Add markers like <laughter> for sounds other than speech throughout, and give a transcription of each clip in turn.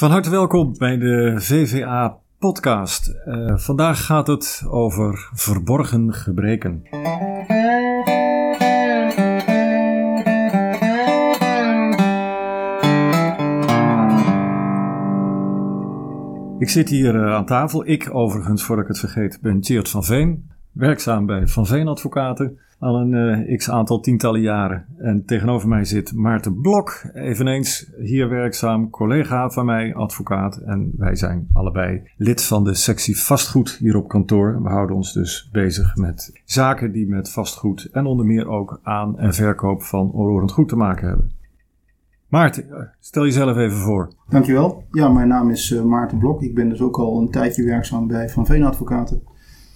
Van harte welkom bij de VVA podcast. Uh, vandaag gaat het over verborgen gebreken. Ik zit hier uh, aan tafel. Ik overigens, voordat ik het vergeet, ben Tjeerd van Veen. Werkzaam bij Van Veen Advocaten al een uh, x aantal tientallen jaren. En tegenover mij zit Maarten Blok, eveneens hier werkzaam, collega van mij, advocaat. En wij zijn allebei lid van de sectie vastgoed hier op kantoor. We houden ons dus bezig met zaken die met vastgoed en onder meer ook aan en verkoop van onroerend goed te maken hebben. Maarten, eh, stel jezelf even voor. Dankjewel. Ja, mijn naam is uh, Maarten Blok. Ik ben dus ook al een tijdje werkzaam bij Van Veen Advocaten.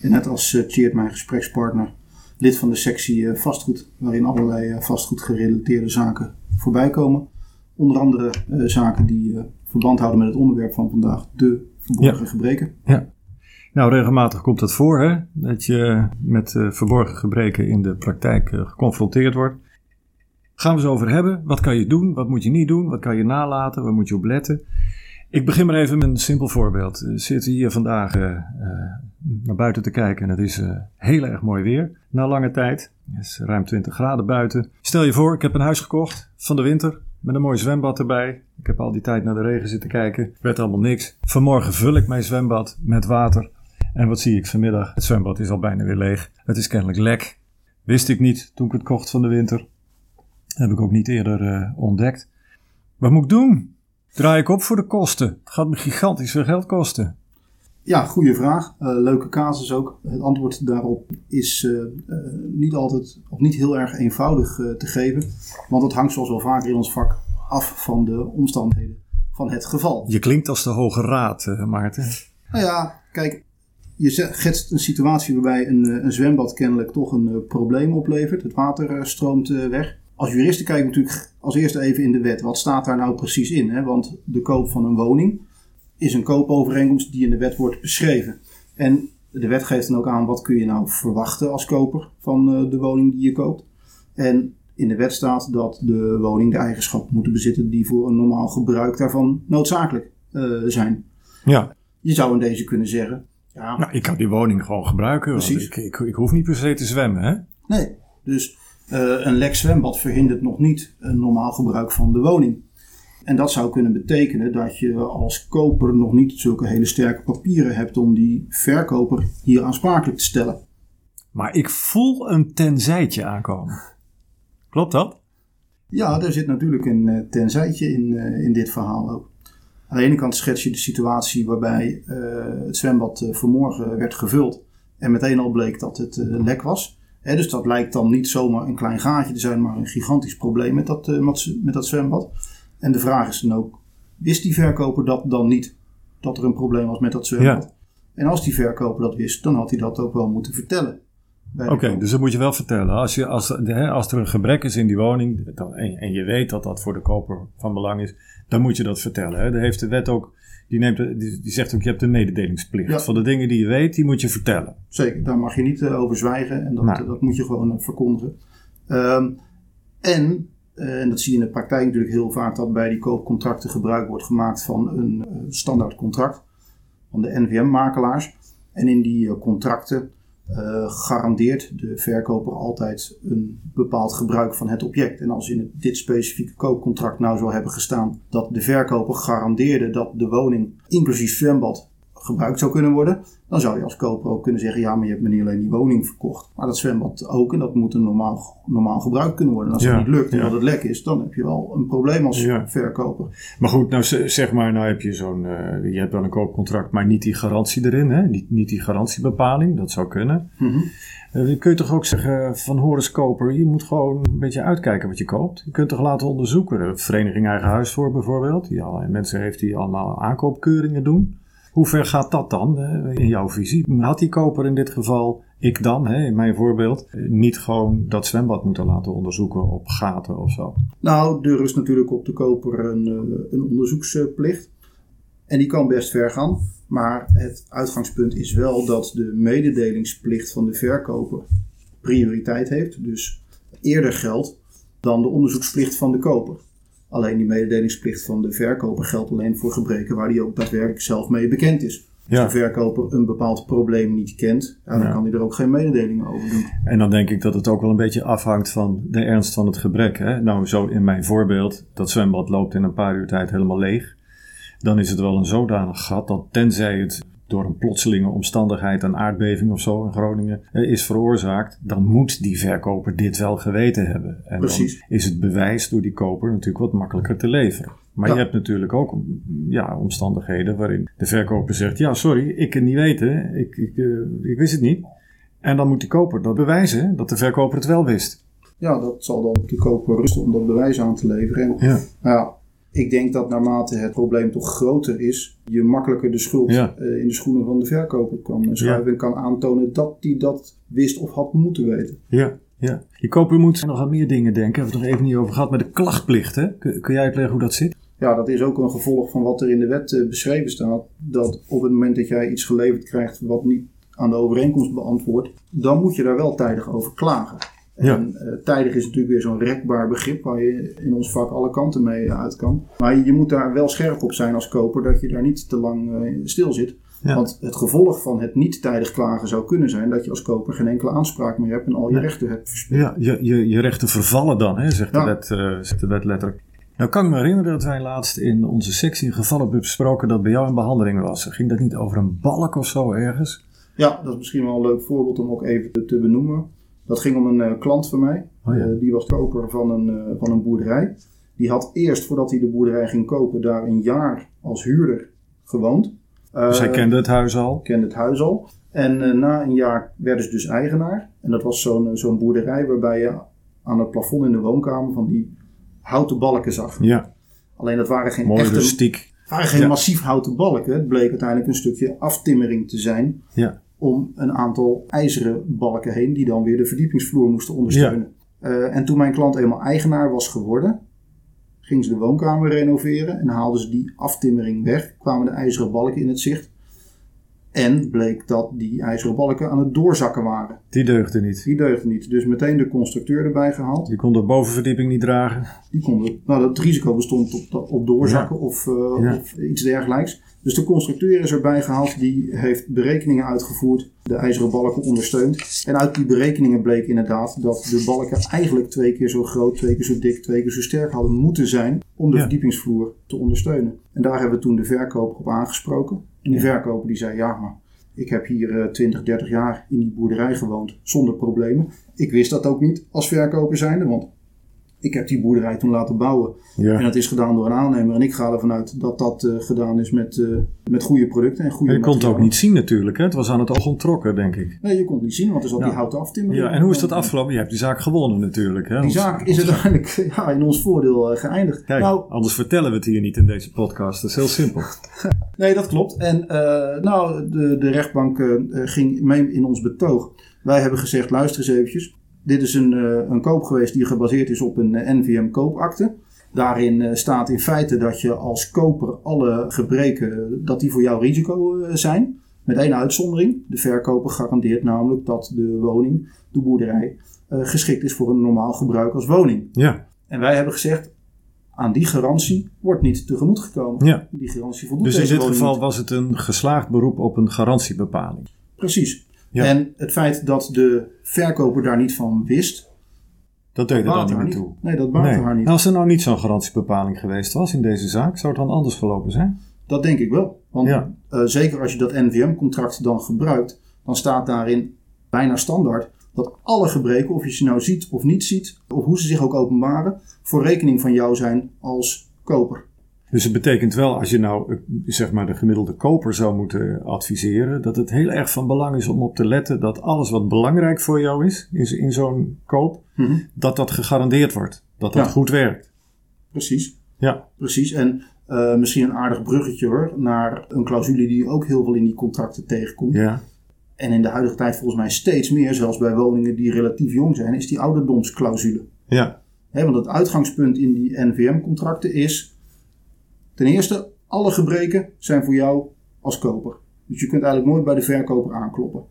En net als uh, mijn gesprekspartner, lid van de sectie eh, vastgoed, waarin allerlei eh, vastgoedgerelateerde zaken voorbij komen. Onder andere eh, zaken die verband houden met het onderwerp van vandaag, de verborgen gebreken. Ja. Nou, regelmatig komt het voor hè, dat je met verborgen gebreken in de praktijk geconfronteerd wordt. Gaan we het over hebben. Wat kan je doen? Wat moet je niet doen? Wat kan je nalaten? Waar moet je op letten? Ik begin maar even met een simpel voorbeeld. We zitten hier vandaag uh, naar buiten te kijken en het is uh, heel erg mooi weer. Na lange tijd. Het is ruim 20 graden buiten. Stel je voor, ik heb een huis gekocht van de winter. Met een mooi zwembad erbij. Ik heb al die tijd naar de regen zitten kijken. Werd allemaal niks. Vanmorgen vul ik mijn zwembad met water. En wat zie ik vanmiddag? Het zwembad is al bijna weer leeg. Het is kennelijk lek. Wist ik niet toen ik het kocht van de winter. Heb ik ook niet eerder ontdekt. Wat moet ik doen? Draai ik op voor de kosten? Het gaat me gigantisch veel geld kosten. Ja, goede vraag. Uh, leuke casus ook. Het antwoord daarop is uh, uh, niet altijd of niet heel erg eenvoudig te geven. Want het hangt zoals wel vaker in ons vak af van de omstandigheden van het geval. Je klinkt als de Hoge Raad, Maarten. Nou ja, kijk, je schetst een situatie waarbij een, een zwembad kennelijk toch een probleem oplevert. Het water stroomt weg als juristen kijken natuurlijk als eerste even in de wet. Wat staat daar nou precies in? Hè? Want de koop van een woning is een koopovereenkomst die in de wet wordt beschreven. En de wet geeft dan ook aan wat kun je nou verwachten als koper van eh, de woning die je koopt. En in de wet staat dat de woning de eigenschappen moet bezitten die voor een normaal gebruik daarvan noodzakelijk uh, zijn. Ja. Je zou in deze kunnen zeggen. Ja, nou, ik kan die woning gewoon gebruiken. Precies. Ik, ik, ik, hoef niet per se te zwemmen, hè? Nee. Dus een lek zwembad verhindert nog niet een normaal gebruik van de woning. En dat zou kunnen betekenen dat je als koper nog niet zulke hele sterke papieren hebt om die verkoper hier aansprakelijk te stellen. Maar ik voel een tenzijtje aankomen. Klopt dat? Ja, er zit natuurlijk een uh, tenzijtje in, uh, in dit verhaal ook. Aan de ene kant schets je de situatie waarbij uh, het zwembad vanmorgen werd gevuld en meteen al bleek dat het lek was dus dat lijkt dan niet zomaar een klein gaatje te zijn, maar een gigantisch probleem met dat, uh, met dat zwembad. En de vraag is dan ook, wist die verkoper dat dan niet? Dat er een probleem was met dat zwembad? Ja. En als die verkoper dat wist, dan had hij dat ook wel moeten vertellen. Oké, dus dat moet je wel vertellen. Als, je, als, hè, als er een gebrek is in die woning dan, en, en, je weet dat dat voor de koper van belang is, dan moet je dat vertellen. Hè. Daar heeft de wet ook die, neemt, die, die zegt ook, je hebt een mededelingsplicht. Van de dingen die je weet, die moet je vertellen. Zeker, daar mag je niet uh, over zwijgen en dat, nou. dat moet je gewoon uh, verkondigen. Um, en, uh, en dat zie je in de praktijk natuurlijk heel vaak, dat bij die koopcontracten gebruik wordt gemaakt van een standaard contract van de NVM-makelaars. En in die contracten uh, garandeert de verkoper altijd een bepaald gebruik van het object. En als in dit specifieke koopcontract nou zou hebben gestaan dat de verkoper garandeerde dat de woning inclusief zwembad gebruikt zou kunnen worden, dan zou je als koper ook kunnen zeggen: ja, maar je hebt me niet alleen die woning verkocht, maar dat zwembad ook. En dat moet een normaal, normaal gebruikt kunnen worden. En als ja, dat niet lukt en dat het lek is, dan heb je wel een probleem als verkoper. Maar goed, nou zeg maar, nou heb je zo'n, uh, je hebt wel een koopcontract, maar niet die garantie erin, hè? Niet, niet die garantiebepaling, dat zou kunnen. Mm -hmm. Uh, kun je toch ook zeggen van Horus Koper, je moet gewoon een beetje uitkijken wat je koopt. Je kunt toch laten onderzoeken. De Vereniging Eigen Huis voor bijvoorbeeld, die allerlei mensen heeft die allemaal aankoopkeuringen doen. Hoe ver gaat dat dan in jouw visie? Had die koper in dit geval, ik dan, in mijn voorbeeld, niet gewoon dat zwembad moeten laten onderzoeken op gaten of zo? Nou, er is natuurlijk op de koper een, eh, een onderzoeksplicht. En die kan best ver gaan. Maar het uitgangspunt is wel dat de mededelingsplicht van de verkoper prioriteit heeft. Dus eerder geldt dan de onderzoeksplicht van de koper. Alleen die mededelingsplicht van de verkoper geldt alleen voor gebreken waar hij ook daadwerkelijk zelf mee bekend is. Als Ja. de verkoper een bepaald probleem niet kent, dan Ja. kan hij er ook geen mededelingen over doen. En dan denk ik dat het ook wel een beetje afhangt van de ernst van het gebrek. Hè? Nou, zo in mijn voorbeeld, dat zwembad loopt in een paar uur tijd helemaal leeg. Dan is het wel een zodanig gat dat tenzij het door een plotselinge omstandigheid, een aardbeving of zo in Groningen, eh, is veroorzaakt, dan moet die verkoper dit wel geweten hebben. En Precies. dan is het bewijs door die koper natuurlijk wat makkelijker te leveren. Maar Ja. je hebt natuurlijk ook ja, omstandigheden waarin de verkoper zegt: Ja, sorry, ik kan het niet weten, ik, ik, eh, ik wist het niet. En dan moet de koper dat bewijzen dat de verkoper het wel wist. Ja, dat zal dan de koper rusten om dat bewijs aan te leveren. En, Ja. nou ja, ik denk dat naarmate het probleem toch groter is, je makkelijker de schuld Ja. eh, in de schoenen van de verkoper kan schuiven en kan aantonen dat hij dat wist of had moeten weten. Ja, ja. Die koper moet nog aan meer dingen denken. Hebben we het nog even niet over gehad. Maar de klachtplicht, hè? Kun, kun jij uitleggen hoe dat zit? Ja, dat is ook een gevolg van wat er in de wet eh, beschreven staat. Dat op het moment dat jij iets geleverd krijgt wat niet aan de overeenkomst beantwoordt, dan moet je daar wel tijdig over klagen. Ja. En eh, tijdig is natuurlijk weer zo'n rekbaar begrip waar je in ons vak alle kanten mee uit kan. Maar je moet daar wel scherp op zijn als koper dat je daar niet te lang eh, stil zit. Ja. Want het gevolg van het niet tijdig klagen zou kunnen zijn dat je als koper geen enkele aanspraak meer hebt en al je Nee. rechten hebt verspeeld. Ja, je, je, je rechten vervallen dan, hè? Zegt, de wet, eh, zegt de wet letterlijk. Nou kan ik me herinneren dat wij laatst in onze sectie een geval hebben besproken dat bij jou in behandeling was. Ging dat niet over een balk of zo ergens? Ja, dat is misschien wel een leuk voorbeeld om ook even te, te benoemen. Dat ging om een eh, klant van mij. Oh ja. Eh, die was koper van een, eh, van een boerderij. Die had eerst, voordat hij de boerderij ging kopen, daar een jaar als huurder gewoond. Dus hij kende het huis al. kende het huis al. En na een jaar werden ze dus eigenaar. En dat was zo'n zo'n boerderij waarbij je aan het plafond in de woonkamer van die houten balken zag. Ja, Alleen dat waren geen mooi echte rustiek. waren geen Ja. massief houten balken. Het bleek uiteindelijk een stukje aftimmering te zijn. Ja. Om een aantal ijzeren balken heen, die dan weer de verdiepingsvloer moesten ondersteunen. Eh, en toen mijn klant eenmaal eigenaar was geworden, gingen ze de woonkamer renoveren en haalden ze die aftimmering weg. Kwamen de ijzeren balken in het zicht. En bleek dat die ijzeren balken aan het doorzakken waren. Die deugde niet. Die deugden niet. Dus meteen de constructeur erbij gehaald. Die kon de bovenverdieping niet dragen. Die konden, nou, dat risico bestond op, op doorzakken of, eh, Ja. of iets dergelijks. Dus de constructeur is erbij gehaald. Die heeft berekeningen uitgevoerd. De ijzeren balken ondersteund. En uit die berekeningen bleek inderdaad dat de balken eigenlijk twee keer zo groot, twee keer zo dik, twee keer zo sterk hadden moeten zijn. Om de Ja. verdiepingsvloer te ondersteunen. En daar hebben we toen de verkoper op aangesproken. En die verkoper die zei ja maar ik heb hier eh, 20, 30 jaar in die boerderij gewoond zonder problemen. Ik wist dat ook niet als verkoper zijnde, want ik heb die boerderij toen laten bouwen. En dat is gedaan door een aannemer. En ik ga ervan uit dat dat eh, gedaan is met, eh, met goede producten en goede Je kon het ook niet zien natuurlijk. Hè? Het was aan het oog onttrokken, denk ik. Nee, je kon het niet zien, want er zat Ja. die houten aftimmering. Ja, en hoe is dat afgelopen? Je hebt die zaak gewonnen natuurlijk. Hè? Die Ons- zaak is uiteindelijk <laughs> ja, in ons voordeel eh, geëindigd. Kijk, Nou, anders vertellen we het hier niet in deze podcast. Dat is heel simpel. <laughs> Nee, dat klopt. En eh, nou, de, de rechtbank eh, eh, ging mee in ons betoog. Wij hebben gezegd, luister eens eventjes. Dit is een, eh, een koop geweest die gebaseerd is op een eh, NVM-koopakte. Daarin eh, staat in feite dat je als koper alle gebreken, dat die voor jou risico zijn. Met één uitzondering. De verkoper garandeert namelijk dat de woning, de boerderij, geschikt is voor een normaal gebruik als woning. Ja, En wij hebben gezegd, aan die garantie wordt niet tegemoet gekomen. ja. Die garantie voldoet Dus in dit geval niet. was het een geslaagd beroep op een garantiebepaling. Precies. Ja. En het feit dat de verkoper daar niet van wist, Dat deed er dan niet meer toe. Nee, dat Nee. haar niet. Als er nou niet zo'n garantiebepaling geweest was in deze zaak, zou het dan anders gelopen zijn? Dat denk ik wel. Want Ja. eh, zeker als je dat NVM-contract dan gebruikt, dan staat daarin bijna standaard dat alle gebreken, of je ze nou ziet of niet ziet, of hoe ze zich ook openbaren, voor rekening van jou zijn als koper. Dus het betekent wel, als je nou eh, zeg maar de gemiddelde koper zou moeten adviseren, dat het heel erg van belang is om op te letten dat alles wat belangrijk voor jou is in, in zo'n koop, Mhm. dat dat gegarandeerd wordt. Dat dat Ja. goed werkt. Precies. Ja, Precies. En eh, misschien een aardig bruggetje hoor, naar een clausule die ook heel veel in die contracten tegenkomt. ja, En in de huidige tijd volgens mij steeds meer, zelfs bij woningen die relatief jong zijn, is die ouderdomsclausule. ja, want het uitgangspunt in die NVM-contracten is ten eerste, alle gebreken zijn voor jou als koper. Dus je kunt eigenlijk nooit bij de verkoper aankloppen.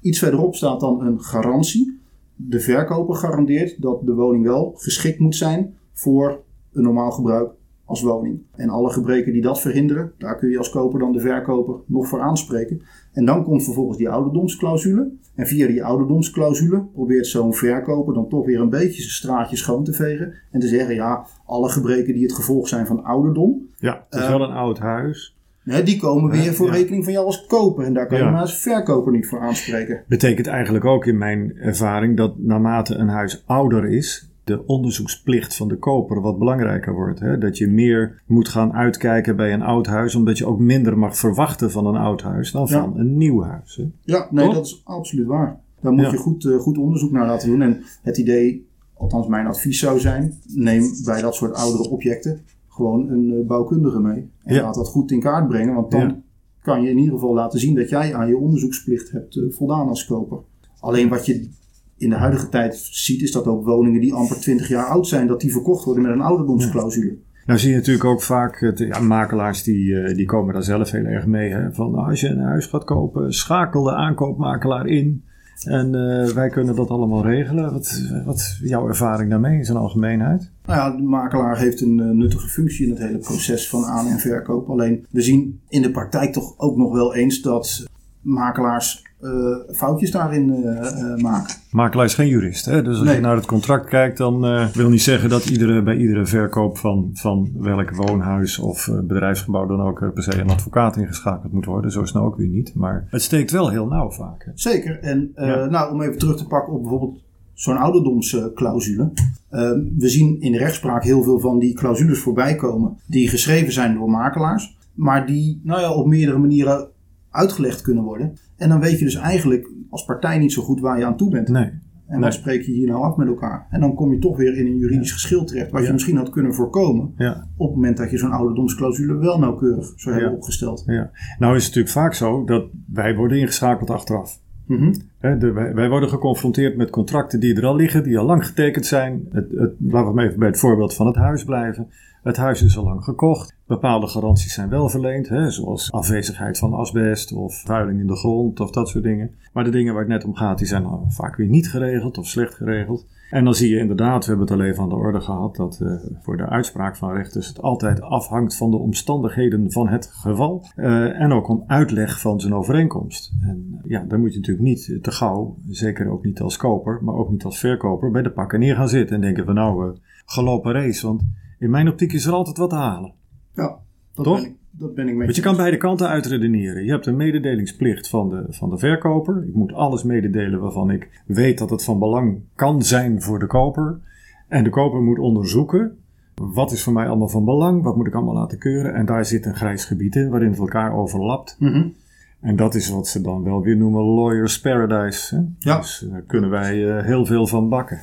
Iets verderop staat dan een garantie. De verkoper garandeert dat de woning wel geschikt moet zijn voor een normaal gebruik als woning. En alle gebreken die dat verhinderen, daar kun je als koper dan de verkoper nog voor aanspreken. En dan komt vervolgens die ouderdomsclausule. En via die ouderdomsclausule probeert zo'n verkoper dan toch weer een beetje zijn straatje schoon te vegen. En te zeggen, ja, alle gebreken die het gevolg zijn van ouderdom. Ja, het is wel een oud huis. Hè, die komen weer voor rekening van jou als koper. En daar kan je maar als verkoper niet voor aanspreken. Betekent eigenlijk ook in mijn ervaring dat naarmate een huis ouder is, de onderzoeksplicht van de koper wat belangrijker wordt. Hè? Dat je meer moet gaan uitkijken bij een oud huis, omdat je ook minder mag verwachten van een oud huis dan van een nieuw huis. Hè? Ja, nee, dat is absoluut waar. Daar moet je goed, uh, goed onderzoek naar laten doen. En het idee, althans mijn advies zou zijn, neem bij dat soort oudere objecten gewoon een uh, bouwkundige mee. En laat dat goed in kaart brengen, want dan kan je in ieder geval laten zien dat jij aan je onderzoeksplicht hebt uh, voldaan als koper. Alleen wat je in de huidige tijd ziet, is dat ook woningen die amper 20 jaar oud zijn, dat die verkocht worden met een ouderdomsclausule. Nou zie je natuurlijk ook vaak, ja, makelaars die, eh, die komen daar zelf heel erg mee. Hè? Van nou, als je een huis gaat kopen, schakel de aankoopmakelaar in. En uh, wij kunnen dat allemaal regelen. Wat, wat jouw ervaring daarmee in zijn algemeenheid? Nou ja, de makelaar heeft een uh, nuttige functie in het hele proces van aan- en verkoop. Alleen we zien in de praktijk toch ook nog wel eens dat makelaars uh, foutjes daarin uh, maken. Makelaar is geen jurist, hè? dus als nee. je naar het contract kijkt, dan wil niet zeggen dat iedere, bij iedere verkoop van, van welk woonhuis of bedrijfsgebouw dan ook per se een advocaat ingeschakeld moet worden. Zo is nou ook weer niet, maar het steekt wel heel nauw vaak. Hè? Zeker, en ja. nou, om even terug te pakken op bijvoorbeeld zo'n ouderdomsclausule. we zien in de rechtspraak heel veel van die clausules voorbij komen die geschreven zijn door makelaars, maar die nou ja, op meerdere manieren uitgelegd kunnen worden. En dan weet je dus eigenlijk als partij niet zo goed waar je aan toe bent. Nee. En wat spreek je hier nou af met elkaar? En dan kom je toch weer in een juridisch ja. geschil terecht, wat ja. je misschien had kunnen voorkomen. Ja. Op het moment dat je zo'n ouderdomsclausule wel nauwkeurig zou hebben opgesteld. Ja. Nou is het natuurlijk vaak zo dat wij worden ingeschakeld achteraf. Mm -hmm. Wij, worden geconfronteerd met contracten die er al liggen, die al lang getekend zijn. Het, het, laten we even bij het voorbeeld van het huis blijven. Het huis is al lang gekocht. Bepaalde garanties zijn wel verleend, zoals afwezigheid van asbest of vuiling in de grond of dat soort dingen. Maar de dingen waar het net om gaat, die zijn vaak weer niet geregeld of slecht geregeld. En dan zie je inderdaad, we hebben het al even aan de orde gehad, dat uh, voor de uitspraak van rechters het altijd afhangt van de omstandigheden van het geval. Uh, en ook om uitleg van zijn overeenkomst. En ja, daar moet je natuurlijk niet gauw, zeker ook niet als koper, maar ook niet als verkoper, bij de pakken neer gaan zitten en denken van nou, uh, gelopen race. Want in mijn optiek is er altijd wat te halen. Ja, dat Toch? ben ik. Dat ben ik met Want je kan beide kanten uitredeneren. Je hebt een mededelingsplicht van de, van de verkoper. Ik moet alles mededelen waarvan ik weet dat het van belang kan zijn voor de koper. En de koper moet onderzoeken. Wat is voor mij allemaal van belang? Wat moet ik allemaal laten keuren? En daar zit een grijs gebied in waarin het elkaar overlapt. Mm -hmm. En dat is wat ze dan wel weer noemen lawyer's paradise. Hè? Ja. Dus daar kunnen wij uh, heel veel van bakken.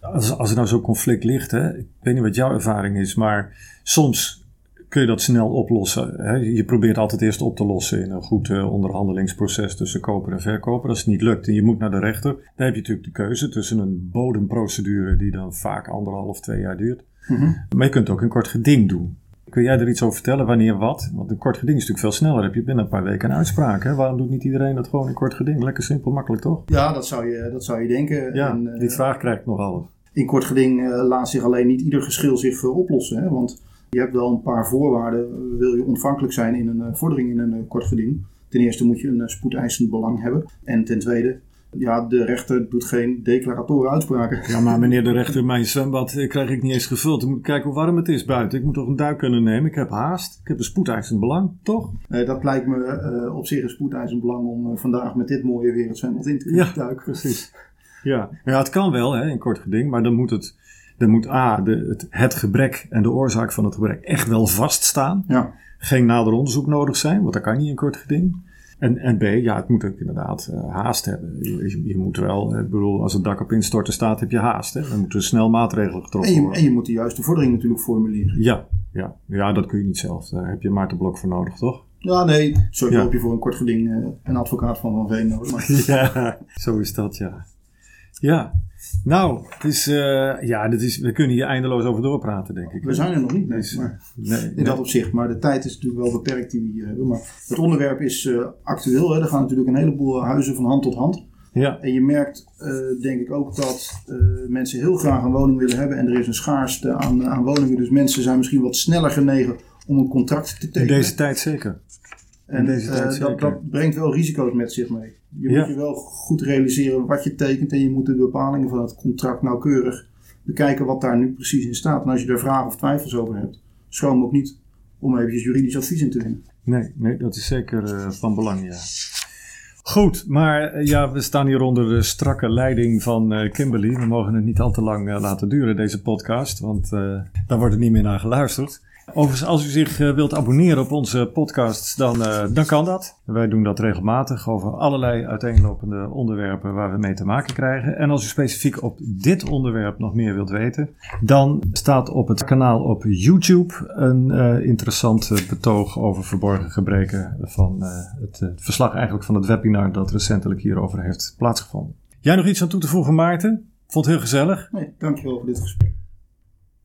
Als, als er nou zo'n conflict ligt, hè, ik weet niet wat jouw ervaring is, maar soms kun je dat snel oplossen. Hè? Je probeert altijd eerst op te lossen in een goed uh, onderhandelingsproces tussen koper en verkoper. Als het niet lukt en je moet naar de rechter, dan heb je natuurlijk de keuze tussen een bodemprocedure die dan vaak anderhalf, twee jaar duurt. Mm -hmm. Maar je kunt ook een kort geding doen. Kun jij er iets over vertellen? Wanneer wat? Want een kort geding is natuurlijk veel sneller. Heb je binnen een paar weken een uitspraak. Hè? Waarom doet niet iedereen dat gewoon een kort geding? Lekker simpel, makkelijk toch? Ja, dat zou je, dat zou je denken. Ja, en, die vraag krijg ik nogal. In kort geding uh, laat zich alleen niet ieder geschil zich uh, oplossen. Hè? Want je hebt wel een paar voorwaarden. Wil je ontvankelijk zijn in een vordering in een kort geding? Ten eerste moet je een spoedeisend belang hebben. En ten tweede, ja, de rechter doet geen declaratoren uitspraken. Ja, maar meneer de rechter, mijn zwembad krijg ik niet eens gevuld. Ik moet kijken hoe warm het is buiten. Ik moet toch een duik kunnen nemen. Ik heb haast. Ik heb een spoedeisend belang, toch? Nee, dat lijkt me uh, op zich een spoedeisend belang om uh, vandaag met dit mooie weer het zwembad in te ja, duiken. precies. Ja. ja, het kan wel, hè, in kort geding. Maar dan moet het... Dan moet A, de, het, het, gebrek en de oorzaak van het gebrek echt wel vaststaan. Ja. Geen nader onderzoek nodig zijn, want dat kan niet in kort geding. En, en B, ja, het moet ook inderdaad uh, haast hebben. Je, je, moet wel, ik bedoel, als het dak op instorten staat, heb je haast. Hè? Dan moeten snel maatregelen getroffen en je, worden. En je moet de juiste vordering natuurlijk formuleren. Ja, ja, ja, dat kun je niet zelf. Daar heb je Maarten Blok voor nodig, toch? Ja, nee, sowieso ja. heb je voor een kort geding uh, een advocaat van Van Veen nodig. Maar... <laughs> ja, zo is dat, ja. Ja, nou, het is, uh, ja, dit is, we kunnen hier eindeloos over doorpraten, denk ik. We zijn er nog niet, nee, maar nee, in nee. dat opzicht. Maar de tijd is natuurlijk wel beperkt die we hier hebben. Maar het onderwerp is uh, actueel. Hè. Er gaan natuurlijk een heleboel huizen van hand tot hand. Ja. En je merkt, uh, denk ik ook, dat mensen heel graag een woning willen hebben. En er is een schaarste aan, aan woningen. Dus mensen zijn misschien wat sneller genegen om een contract te tekenen. In deze tijd zeker. En deze tijd uh, dat, dat, brengt wel risico's met zich mee. Je Ja. moet je wel goed realiseren wat je tekent. En je moet de bepalingen van het contract nauwkeurig bekijken wat daar nu precies in staat. En als je daar vragen of twijfels over hebt, schroom ook niet om eventjes juridisch advies in te winnen. Nee, nee dat is zeker uh, van belang, ja. Goed, maar uh, ja, we staan hier onder de strakke leiding van uh, Kimberly. We mogen het niet al te lang uh, laten duren, deze podcast, want daar wordt er niet meer naar geluisterd. Overigens, als u zich wilt abonneren op onze podcasts, dan, dan kan dat. Wij doen dat regelmatig over allerlei uiteenlopende onderwerpen waar we mee te maken krijgen. En als u specifiek op dit onderwerp nog meer wilt weten, dan staat op het kanaal op YouTube een uh, interessant betoog over verborgen gebreken van het verslag eigenlijk van het webinar dat recentelijk hierover heeft plaatsgevonden. Jij nog iets aan toe te voegen, Maarten? Vond het heel gezellig. Nee, dankjewel voor dit gesprek.